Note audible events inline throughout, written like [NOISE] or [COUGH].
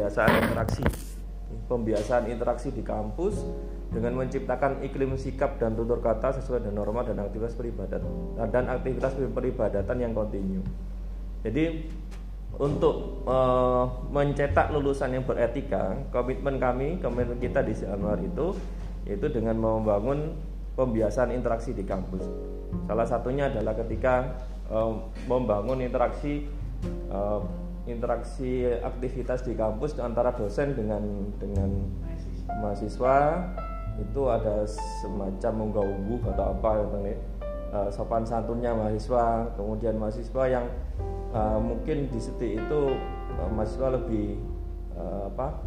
pembiasaan interaksi pembiasaan interaksi di kampus dengan menciptakan iklim sikap dan tutur kata sesuai dengan norma dan aktivitas peribadatan dan aktivitas peribadatan yang kontinu. Jadi untuk uh, mencetak lulusan yang beretika, komitmen kami, komitmen kita di Sianwar itu yaitu dengan membangun pembiasaan interaksi di kampus. Salah satunya adalah ketika uh, membangun interaksi uh, interaksi aktivitas di kampus antara dosen dengan dengan mahasiswa. itu ada semacam mengganggu atau apa ya uh, sopan santunnya mahasiswa kemudian mahasiswa yang uh, mungkin di seti itu uh, mahasiswa lebih uh, apa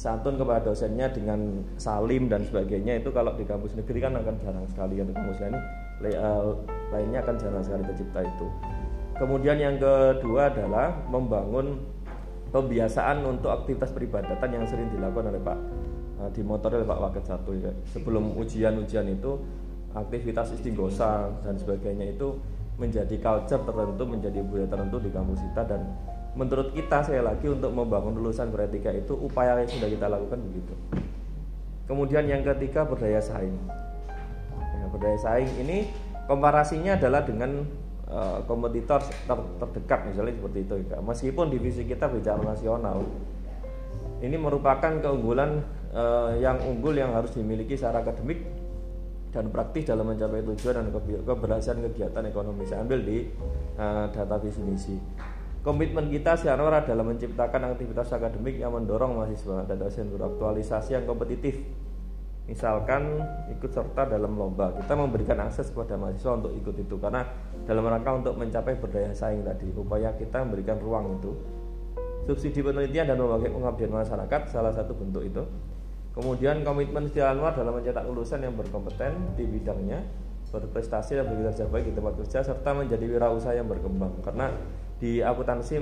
santun kepada dosennya dengan salim dan sebagainya itu kalau di kampus negeri kan akan jarang sekali yang di kampus uh, lainnya akan jarang sekali tercipta itu Kemudian yang kedua adalah membangun pembiasaan untuk aktivitas peribadatan yang sering dilakukan oleh Pak uh, di motor oleh Pak Wakil satu ya. Sebelum ujian-ujian itu aktivitas istighosa dan sebagainya itu menjadi culture tertentu, menjadi budaya tertentu di kampus kita dan menurut kita saya lagi untuk membangun lulusan beretika itu upaya yang sudah kita lakukan begitu. Kemudian yang ketiga berdaya saing. Ya, berdaya saing ini komparasinya adalah dengan Eh, kompetitor ter terdekat misalnya seperti itu ya. Meskipun divisi kita bicara nasional, ini merupakan keunggulan uh, yang unggul yang harus dimiliki secara akademik dan praktis dalam mencapai tujuan dan keberhasilan kegiatan ekonomi. Saya ambil di uh, data misi. Komitmen kita secara dalam menciptakan aktivitas akademik yang mendorong mahasiswa dan dosen beraktualisasi yang kompetitif misalkan ikut serta dalam lomba. Kita memberikan akses kepada mahasiswa untuk ikut itu karena dalam rangka untuk mencapai berdaya saing tadi upaya kita memberikan ruang itu. Subsidi penelitian dan berbagai pengabdian masyarakat salah satu bentuk itu. Kemudian komitmen setia Anwar dalam mencetak lulusan yang berkompeten di bidangnya berprestasi dan bekerja baik di tempat kerja serta menjadi wirausaha yang berkembang. Karena di akuntansi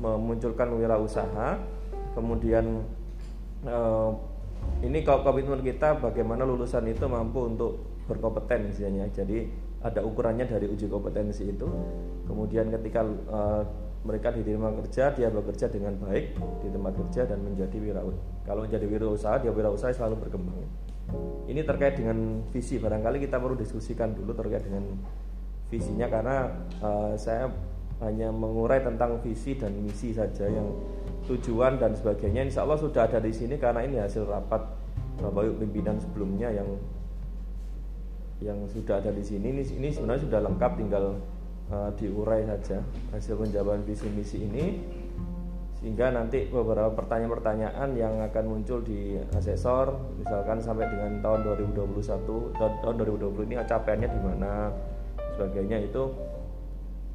memunculkan wirausaha kemudian eh, ini kalau komitmen kita bagaimana lulusan itu mampu untuk berkompeten misalnya. Jadi ada ukurannya dari uji kompetensi itu. Kemudian ketika uh, mereka diterima kerja dia bekerja dengan baik di tempat kerja dan menjadi wirausaha kalau menjadi wirausaha dia wirausaha selalu berkembang. Ini terkait dengan visi. Barangkali kita perlu diskusikan dulu terkait dengan visinya karena uh, saya hanya mengurai tentang visi dan misi saja yang tujuan dan sebagainya. Insya Allah sudah ada di sini karena ini hasil rapat Bapak Ibu pimpinan sebelumnya yang yang sudah ada di sini. Ini, ini sebenarnya sudah lengkap tinggal uh, diurai saja hasil penjawaban visi misi ini. Sehingga nanti beberapa pertanyaan-pertanyaan yang akan muncul di asesor misalkan sampai dengan tahun 2021 tahun 2020 ini capaiannya di mana sebagainya itu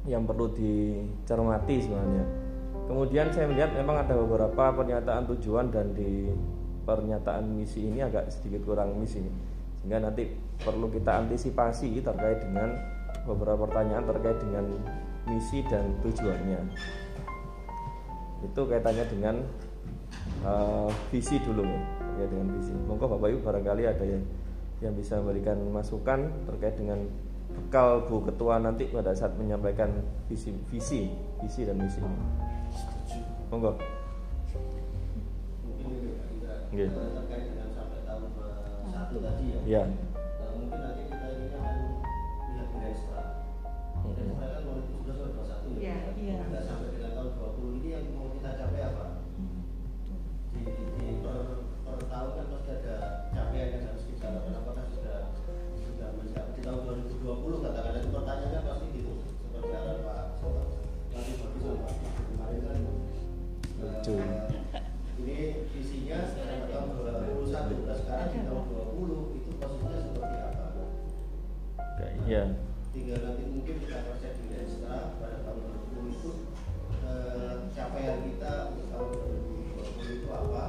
yang perlu dicermati sebenarnya Kemudian saya melihat memang ada beberapa pernyataan tujuan dan di pernyataan misi ini agak sedikit kurang misi sehingga nanti perlu kita antisipasi terkait dengan beberapa pertanyaan terkait dengan misi dan tujuannya. Itu kaitannya dengan uh, visi dulu ya dengan visi. Monggo bapak ibu barangkali ada yang yang bisa memberikan masukan terkait dengan bekal bu ketua nanti pada saat menyampaikan visi visi visi dan misi monggo. Mungkin terkait dengan sampai tahun satu tadi ya, Iya. tinggal nanti mungkin kita proses di Destra pada tahun 2020 itu eh, capaian kita untuk tahun 2020 itu apa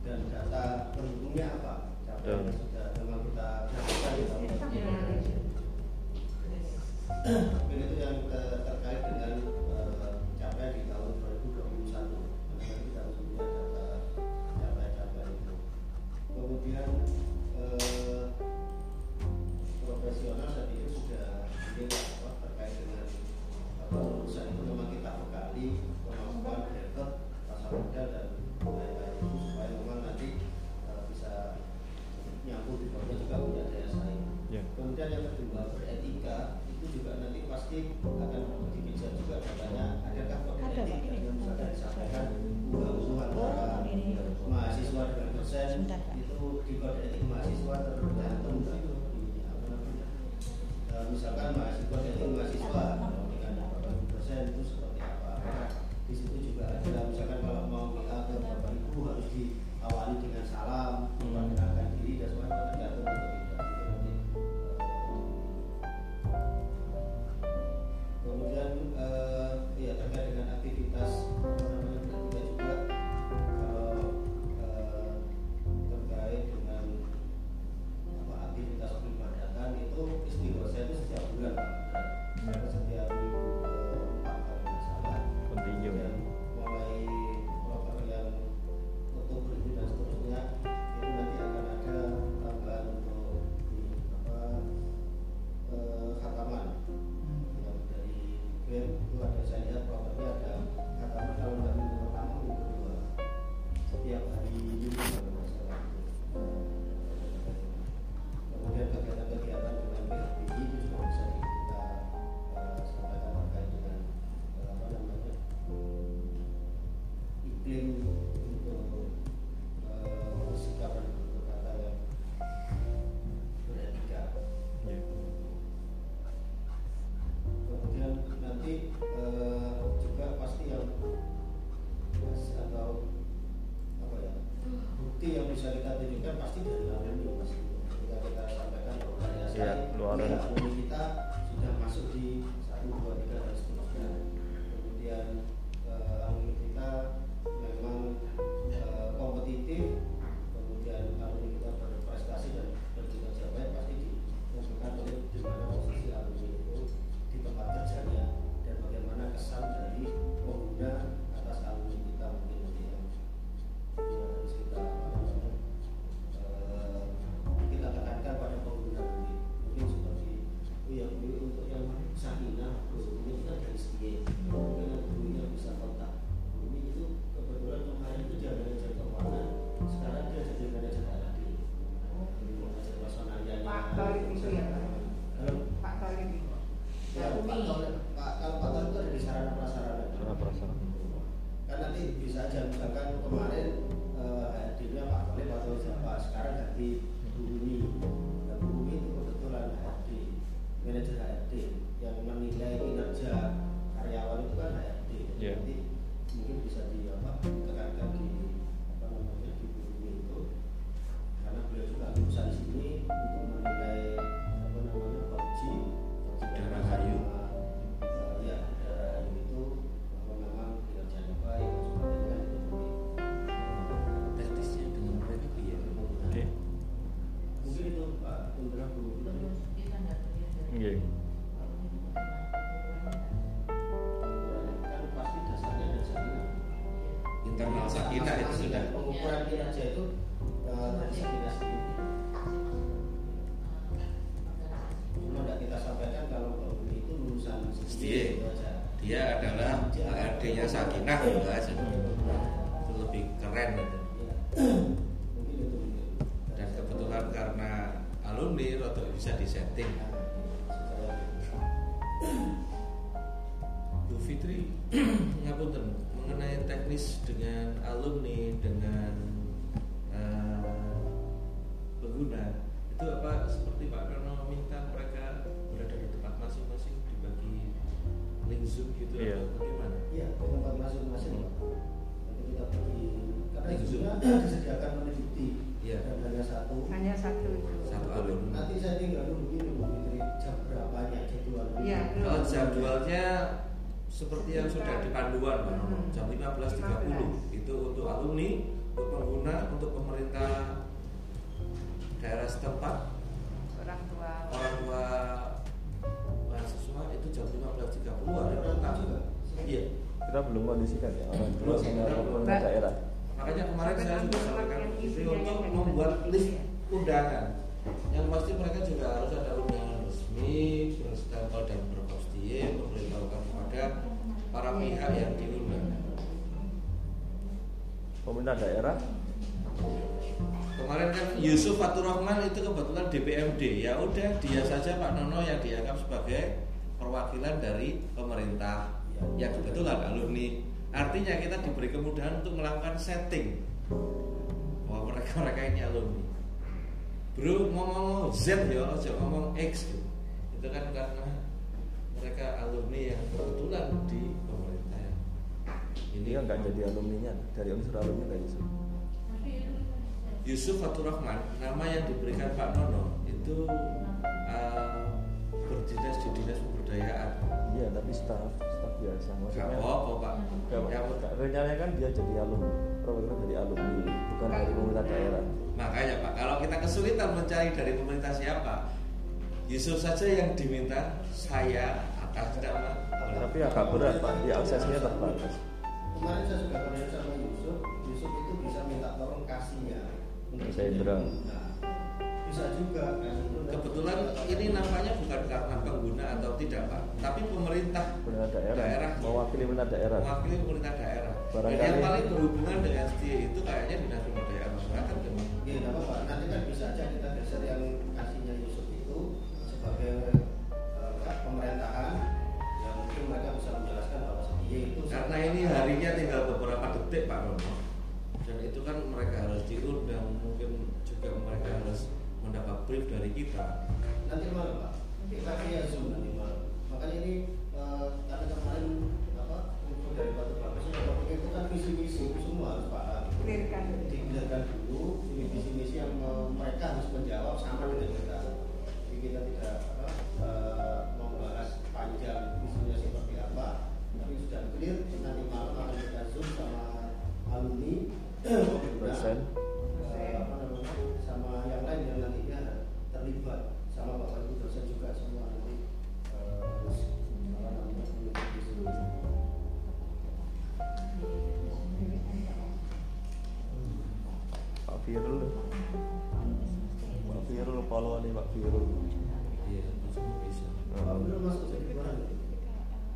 dan data pendukungnya apa capaian yang water. bukan karena alumni roto bisa disetting [COUGHS] Bu Fitri ya ngapunten mengenai teknis dengan alumni dengan uh, pengguna itu apa seperti Pak Karno minta mereka berada di tempat masing-masing dibagi link zoom gitu yeah. atau bagaimana? Iya di tempat masing-masing. Hmm. Nanti kita pergi karena zoomnya [COUGHS] disediakan meneliti Iya. Dan hanya satu. Hanya satu. Satu alur. Nanti saya tinggal dulu begini Bu Fitri, jam berapanya jadwalnya? Iya. Kalau jadwalnya seperti yang sudah di panduan Pak Nono, jam 15.30 hmm. itu untuk alumni, untuk pengguna, untuk pemerintah daerah setempat, orang tua, orang tua mahasiswa itu jam 15.30 ada buka. Iya. Kita belum kondisikan ya orang tua daerah makanya kemarin saya sudah sampaikan untuk membuat list undangan. Yang pasti mereka juga harus ada undangan resmi berstempel dan berkostie memberitahukan kepada para pihak yang diundang. Pemerintah daerah? Kemarin kan Yusuf Faturrahman itu kebetulan DPMD ya udah dia saja Pak Nono yang dianggap sebagai perwakilan dari pemerintah. Yang kebetulan alumni. Artinya kita diberi kemudahan untuk melakukan setting bahwa mereka-mereka ini alumni. Bro ngomong Z ya, aja ngomong X gitu. Itu kan karena mereka alumni yang kebetulan di pemerintah. Ini kan nggak jadi alumninya dari unsur alumni nggak Yusuf. Yusuf Fatur Rahman, nama yang diberikan Pak Nono itu uh, berdinas di dinas pemberdayaan. Iya, tapi staf, staf biasa. Maksudnya apa rencananya kan dia jadi alumni, perwakilan dari alumni, bukan dari pemerintah daerah. Makanya Pak, kalau kita kesulitan mencari dari pemerintah siapa, Yusuf saja yang diminta saya atas nama. Tapi agak berat Pak, dia aksesnya terbatas. Kemarin saya sudah koordinasi sama Yusuf, Yusuf itu bisa minta tolong kasihnya untuk Bisa Indra. Nah, bisa juga kan itu Kebetulan ini namanya bukan karena pengguna atau tidak Pak, tapi pemerintah Pemerintah daerah, Daerah. mewakili pemerintah daerah. mewakili pemerintah daerah. Dan Barangkali- yang paling berhubungan dengan STI itu kayaknya dinas pemberdayaan masyarakat. Iya, apa-apa. Nanti kan bisa aja kita geser yang kasihnya Yusuf itu sebagai eh, apa, pemerintahan yang mungkin mereka bisa menjelaskan bahwa dia itu Karena ini harinya tinggal beberapa detik Pak Rono. Dan itu kan mereka harus diundang, mungkin juga mereka harus mendapat brief dari kita. nanti malam pak kita via zoom nanti malam makanya ini eh, karena kemarin apa info dari Batu Bagus itu kan visi misi semua harus paham Clearkan dulu.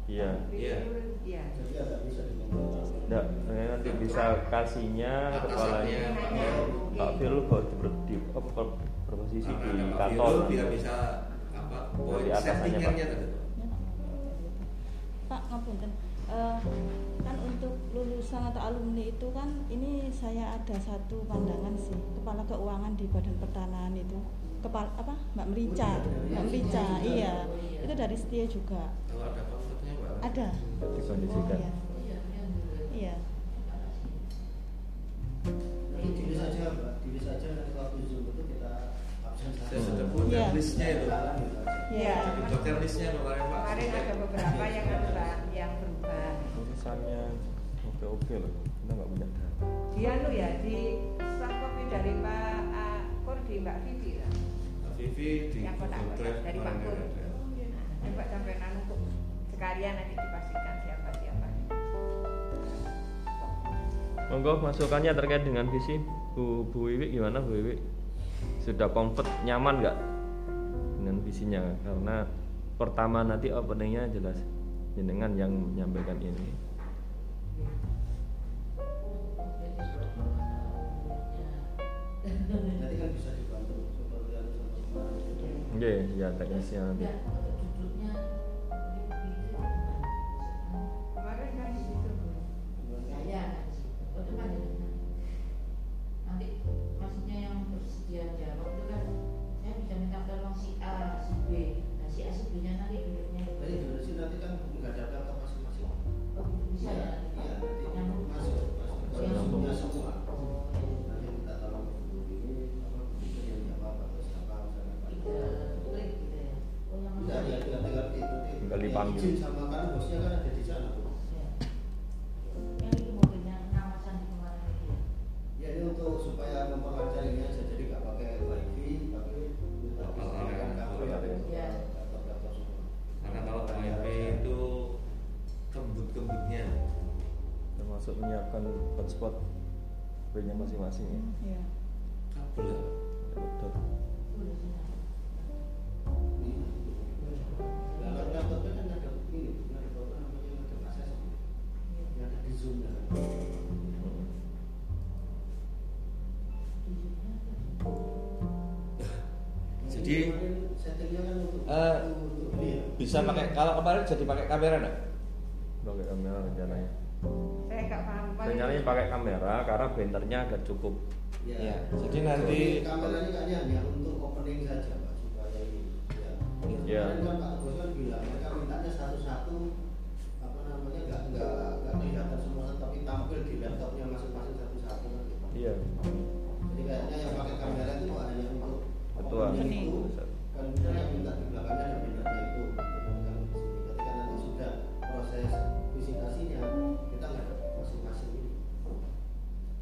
Iya. Iya. Iya. jadi agak bisa dikomentarin Enggak, nanti bisa kasihnya kepalanya. Pak Firul kok di, di apa, ber- berposisi di kantor. Dia bisa apa poin settingannya Pak. tadi. Pak ngapunten. Eh, kan untuk lulusan atau alumni itu kan ini saya ada satu pandangan sih kepala keuangan di Badan Pertanahan itu kepala apa Mbak Merica Mbak Merica iya itu dari Setia juga Kalau ada. Ada Dikondisikan. iya iya nanti diri saja mbak diri saja nanti waktu zoom itu kita absen saja Saya sudah punya Iya. listnya itu. Iya Jadi dokter listnya kemarin Pak. Kemarin ada beberapa yang berubah, yang berubah. Tulisannya oke oke loh. Kita nggak punya data. Dia lu ya di copy dari Pak uh, Kur di Mbak Vivi lah. Pak Vivi di Yang kotak dari Pak kemarin Kur. ada. Nah, Coba sampai nanu untuk sekalian nanti dipastikan siapa siapa. Monggo masukannya terkait dengan visi Bu Bu Wiwi gimana Bu Wiwi? Sudah comfort nyaman nggak dengan visinya? Karena pertama nanti openingnya jelas jenengan yang menyampaikan ini. nanti kan bisa dibantu seperti yang contoh kemarin itu. Iya, ya teknisnya nanti. Izin sama kan bosnya kan ada di sana. Bu. Ya. yang itu mobilnya di itu ya Ya ini untuk supaya memperlancar ini aja jadi nggak pakai wifi tapi area, kabel ya, area. laptop-laptop semua. Karena kalau WiFi itu kembut-kembutnya Termasuk menyiapkan hotspot HP-nya masing-masing ya. iya Jadi kan eh, ya. bisa pakai kalau kemarin jadi pakai kamera enggak? pakai kamera rencananya Saya nggak paham. paling- rencananya pakai kamera karena benternya agak cukup Ya, jadi nanti- kamera ini kayaknya hanya untuk opening saja pak supaya ini. Ya. Iya. Kemarin kan Pak Bos kan bilang mereka mintanya satu-satu Itu kan kita yang minta di belakangnya ada bannernya itu. Sini. Ketika nanti sudah proses visitasinya kita nggak ada masing-masing ini.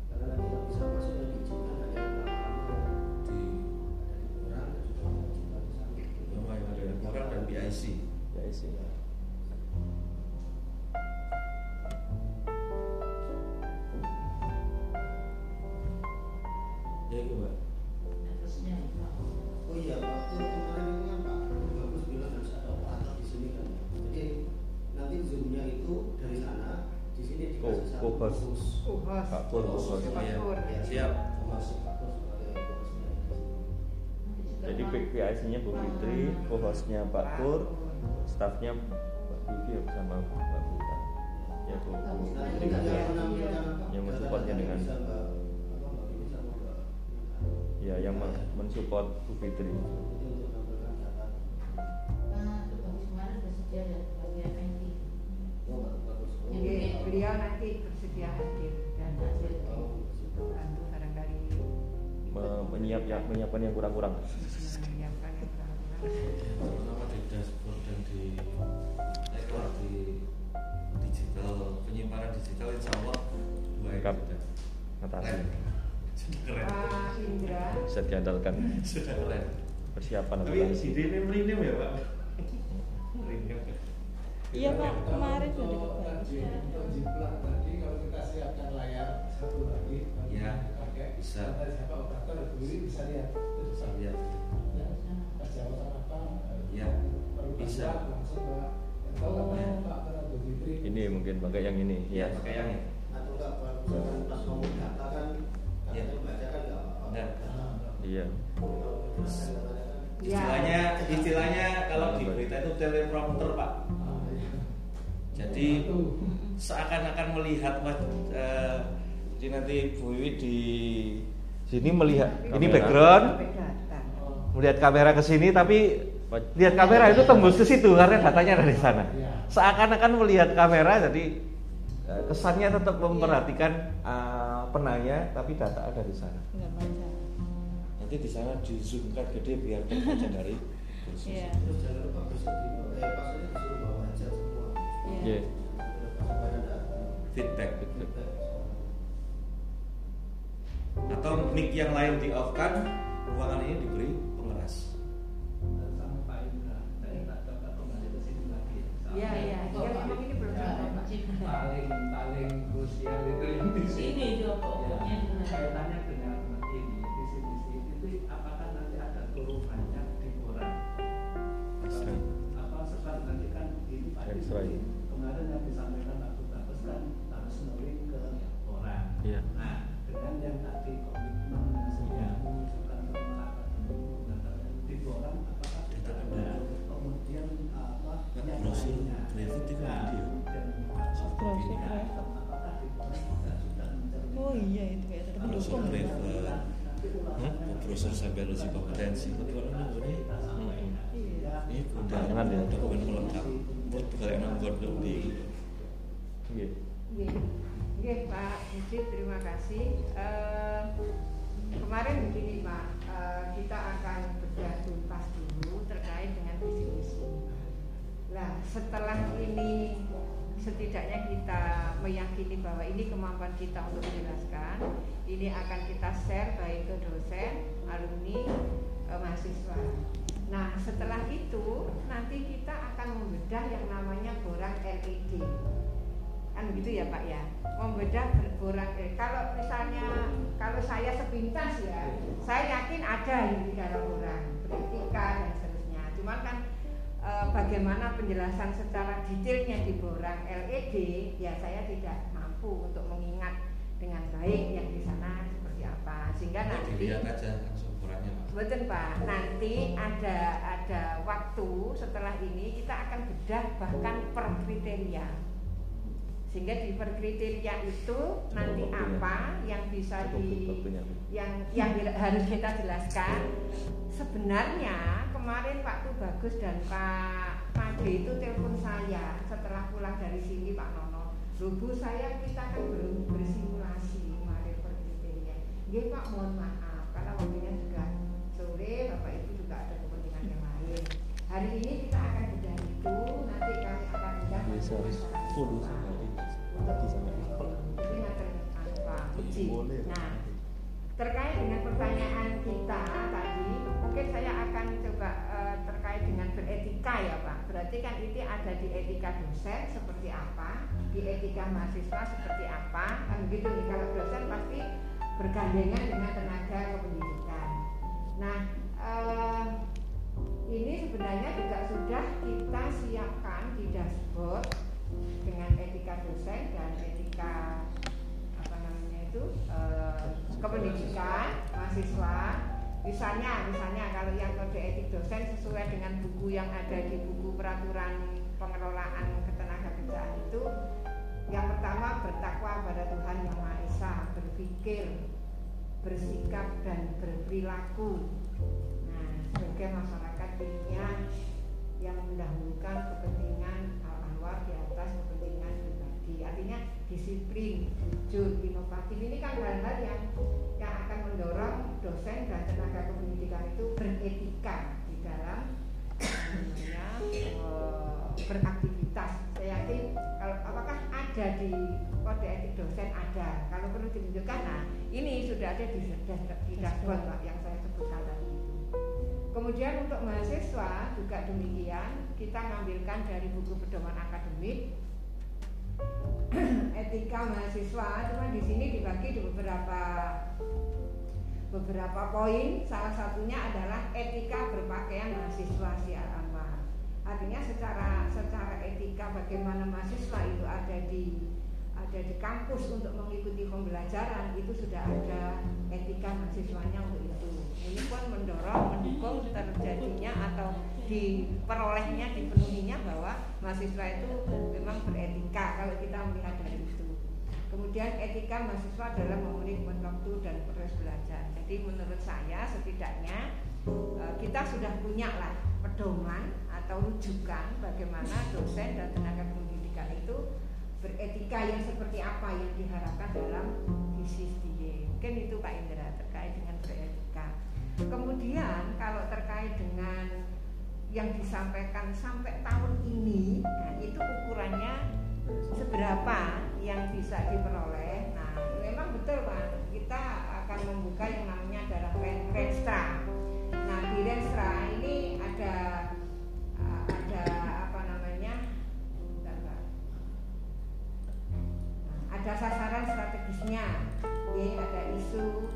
Karena nanti yang bisa masuk yang diizinkan hanya yang ada di kurang ada juga di sana. yang ada yang orang dan BIC. isi Ya Pak Iya. Pur. Ya, Siap. Masuk Pak jadi PIC-nya Bu Fitri co-hostnya Pak Pur staffnya Mbak Vivi sama Mbak Buta ya Bu, Bu Fitri yang menampilkan apa? Yang mensupportnya dengan- ya yang men- mensupport Bu Fitri yang kurang-kurang menyiapkan yang kurang-kurang. Terutama di dashboard dan di ekor di digital penyimpanan digital insya Allah dua Lengkap. itu sudah keren. Pak Indra, bisa diandalkan Sudah keren. persiapan Tapi ngatasi ide merinim ya pak. Merinim. iya pak kemarin Kalau sudah bagus tadi kalau kita siapkan layar satu lagi Ya, dipakai bisa. Siapa operator beli bisa lihat Bisa lihat. ya jawatan apa Ya, perlu bisa. langsung pak atau Oh. ini mungkin pakai yang ini Ya, ya pakai yang ini. Atau enggak pas ngomong data kan Iya. katanya baca kan nggak apa-apa. Iya istilahnya istilahnya kalau di berita itu teleprompter pak. Ah, iya. Jadi seakan-akan melihat eh, jadi nanti Bu Wiwi di sini melihat ini Kamera. background datang. Oh, melihat kamera ke sini tapi lihat kamera itu tembus ke situ karena datanya ada di sana. Iya. Seakan-akan melihat kamera jadi eh, kesannya tetap memperhatikan eh, penanya tapi data ada di sana. Nanti di sana di zoomkan gede biar [LAUGHS] terbaca dari kursi. iya terus jangan lupa besok di eh pas ini disuruh bawa headset semua. iya Iya. Pas pada datang. Feedback. Feedback. Atau mic yang lain di off kan ruangan ini diberi pengeras. sini lagi Iya, iya. Dia memang ini belum paling paling krusial itu yang di sini. Sini Ya, pokoknya di kaitannya dengan ini visi misi itu apakah nanti ada turuhannya di koran apa sebab nanti kan ini Pak di Iya. Nggih, Pak Mujib, terima kasih. Eh, kemarin begini Pak, eh, kita akan bedah tuntas dulu terkait dengan visi misi. Nah, setelah ini setidaknya kita meyakini bahwa ini kemampuan kita untuk menjelaskan, ini akan kita share baik ke dosen, alumni, eh, mahasiswa. Nah, setelah itu nanti kita akan membedah yang namanya borang LED kan gitu ya Pak ya? Membedah berborang eh, kalau misalnya kalau saya sepintas ya saya yakin ada yang di dalam borang beretika dan seterusnya. Cuman kan eh, bagaimana penjelasan secara detailnya di borang LED ya saya tidak mampu untuk mengingat dengan baik yang di sana seperti apa. Sehingga nanti dilihat aja. Betul Pak, nanti ada ada waktu setelah ini kita akan bedah bahkan per kriteria. Sehingga di per kriteria itu nanti apa yang bisa di yang yang harus kita jelaskan. Sebenarnya kemarin waktu bagus dan Pak Made itu telepon saya setelah pulang dari sini Pak Nono. Lubu saya kita kan belum bersimulasi kemarin per kriteria. Nggih Pak mohon maaf. Karena waktunya juga sore Bapak Ibu juga ada kepentingan yang lain hari ini kita akan bedah itu nanti kami akan bedah. Nah, terkait dengan pertanyaan kita tadi, mungkin saya akan coba eh, terkait dengan beretika ya Pak. Berarti kan itu ada di etika dosen seperti apa, di etika mahasiswa seperti apa, kan begitu nih. Kalau dosen pasti bergandengan dengan tenaga kependidikan. Nah, eh, ini sebenarnya juga sudah kita siapkan di dashboard dengan etika dosen dan etika apa namanya itu eh, kependidikan mahasiswa. Misalnya misalnya kalau yang kode etik dosen sesuai dengan buku yang ada di buku peraturan pengelolaan ketenaga kerjaan itu yang pertama bertakwa pada Tuhan yang Maha Esa berpikir bersikap dan berperilaku. Nah sebagai masyarakat ilmiah yang mendahulukan kepentingan al-anwar di atas kepentingan pribadi artinya disiplin, jujur, inovatif ini kan hal-hal yang yang akan mendorong dosen dan tenaga kependidikan itu beretika di dalam namanya eh, beraktivitas. Saya yakin kalau apakah ada di kode etik dosen ada. Kalau perlu ditunjukkan, nah ini sudah ada di dashboard yang saya sebutkan tadi. Kemudian untuk mahasiswa juga demikian, kita ngambilkan dari buku pedoman akademik. [CLEARS THROAT] Etika mahasiswa cuma di sini dibagi di beberapa beberapa poin. Salah satunya adalah etika berpakaian mahasiswa si Anwar artinya secara secara etika bagaimana mahasiswa itu ada di ada di kampus untuk mengikuti pembelajaran itu sudah ada etika mahasiswanya untuk itu ini pun mendorong mendukung terjadinya atau diperolehnya dipenuhinya bahwa mahasiswa itu memang beretika kalau kita melihat dari itu. Kemudian etika mahasiswa adalah memanagement waktu dan proses belajar. Jadi menurut saya setidaknya eh, kita sudah punya lah pedoman atau rujukan bagaimana dosen dan tenaga pendidikan itu beretika yang seperti apa yang diharapkan dalam bisnis dia mungkin itu Pak Indra terkait dengan beretika kemudian kalau terkait dengan yang disampaikan sampai tahun ini nah itu ukurannya seberapa yang bisa diperoleh? Nah memang betul Pak. Kita akan membuka yang namanya adalah Ren- Renstra. Nah di Renstra ini ada uh, ada apa namanya. Nah, ada sasaran strategisnya. Ya, ada isu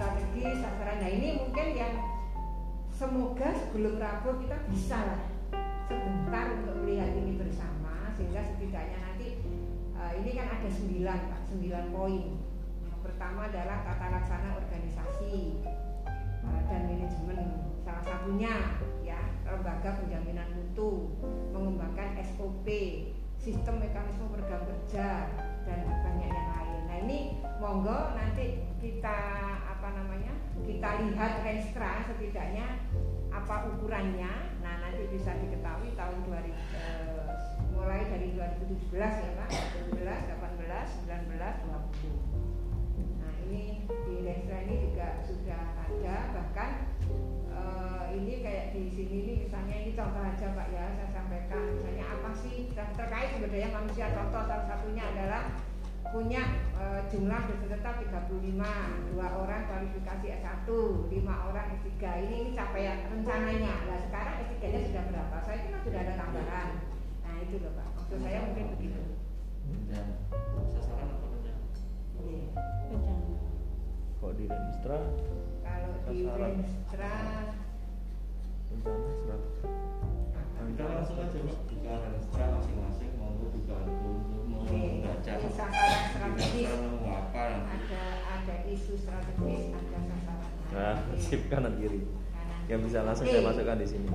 strategis sasaran. Nah ini mungkin yang semoga sebelum Rabu kita bisa sebentar untuk melihat ini bersama sehingga setidaknya nanti eh, ini kan ada sembilan pak sembilan poin. Yang pertama adalah tata laksana organisasi eh, dan manajemen. Salah satunya ya lembaga penjaminan mutu mengembangkan SOP sistem mekanisme program kerja dan banyak yang lain. Nah ini monggo nanti kita namanya kita lihat renstra setidaknya apa ukurannya. Nah nanti bisa diketahui tahun 2000 eh, mulai dari 2017 ya Pak. 17, 18, 19, 20 nah ini di renstra ini juga sudah ada. Bahkan eh, ini kayak di sini ini misalnya ini contoh aja Pak ya saya sampaikan. Misalnya apa sih ter- terkait sumber daya manusia? Contoh salah satunya adalah punya eh, jumlah dosen tetap 35 dua orang kualifikasi S1 lima orang S3 ini ini capaian rencananya. Nah sekarang S3 nya sudah berapa? Saya kira sudah ada tambahan. Nah itu loh Pak. Maksud saya mungkin begitu. Dan sasaran apa namanya Iya. Rencana. Kok di Renstra kalau di. Renstra rencana isu strategis ada sasaran. Nah, sip kanan kiri. Kanan. Yang bisa langsung saya masukkan di sini.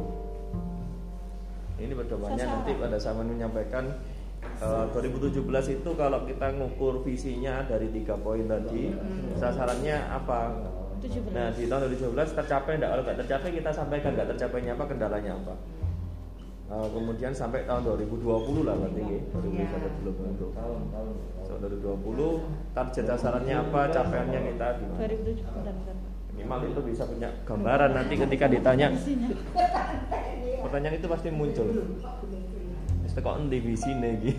Ini pedomannya Sasaran. nanti pada zaman menyampaikan eh, 2017 itu kalau kita ngukur visinya dari tiga poin tadi, sasarannya apa? 17. Nah di tahun 2017 tercapai enggak? Kalau nggak tercapai kita sampaikan nggak tercapainya apa, kendalanya apa. Eh, kemudian sampai tahun 2020 lah berarti ya, 2021 belum untuk tahun tahun. So 2020 target sasarannya apa, capaiannya kita gimana? 2007 bentar, bentar. Minimal itu bisa punya gambaran nanti ketika ditanya pertanyaan itu pasti muncul. Wis kok endi visine iki?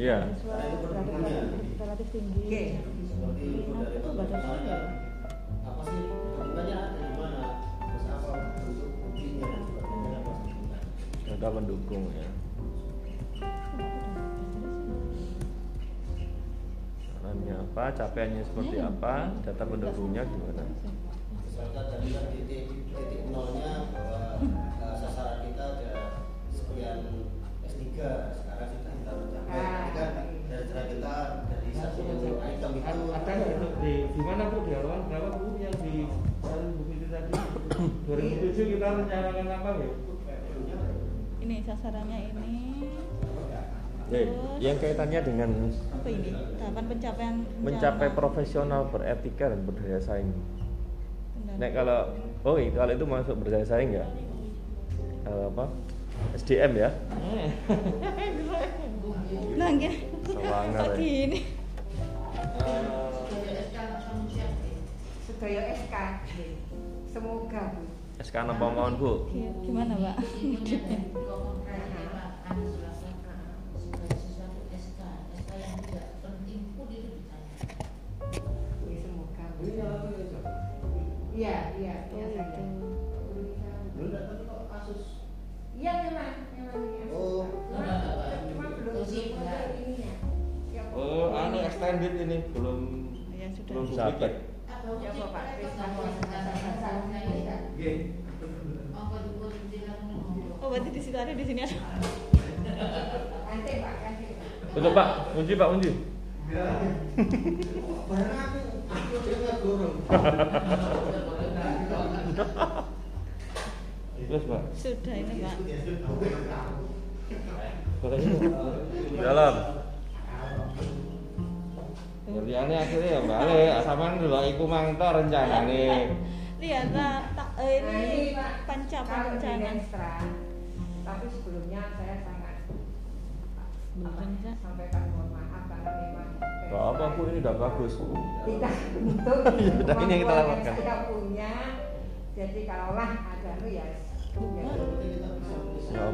Iya. siswa relatif, tinggi Oke. seperti itu Nah, itu Pak batas Sultan, ya. apa sih ada di mana terus apa bentuk buktinya dan sebagainya apa sih Data pendukung ya. Sasarannya apa, capaiannya seperti apa, data pendukungnya gimana? Ini sasarannya ini Eh, yang kaitannya dengan apa ini tahapan pencapaian mencapai rencana profesional beretika dan berdaya saing. Nek kalau oh iya, kalau itu masuk berdaya saing ya? Eh, apa? SDM ya? [LAUGHS] nah Semangat, ya. siap deh. Sedaya SK. Semoga SK apa mohon Bu? Gi- gimana pak [LAUGHS] Pak. Ya. Iya, iya, oh iya Iya memang, memang ini Oh. Cuma belum Kursi, belum enggak. ininya. Ya, Oh, anu extended ini belum ya belum sampai. Atau Ya, mungkin Bapak, oh berarti di situ ada di sini ada Pak, Pak. Tutup Pak, kunci Pak, kunci. Barang aku aku dia gorong. Terus Pak. sudah ini pak dalam. Liane akhirnya ya balik, asaman dulu iku mang to rencanane. lihat lah eh, Nah, ini Pak, pencapaian kalau di rencana Lenstra, tapi sebelumnya saya sangat sampaikan mohon maaf karena memang Gak apa Bu, ini udah bagus. kita [LAUGHS] untuk Ya udah, ini yang kita lakukan. kita punya jadi kalaulah ada nu ya, ya Ya.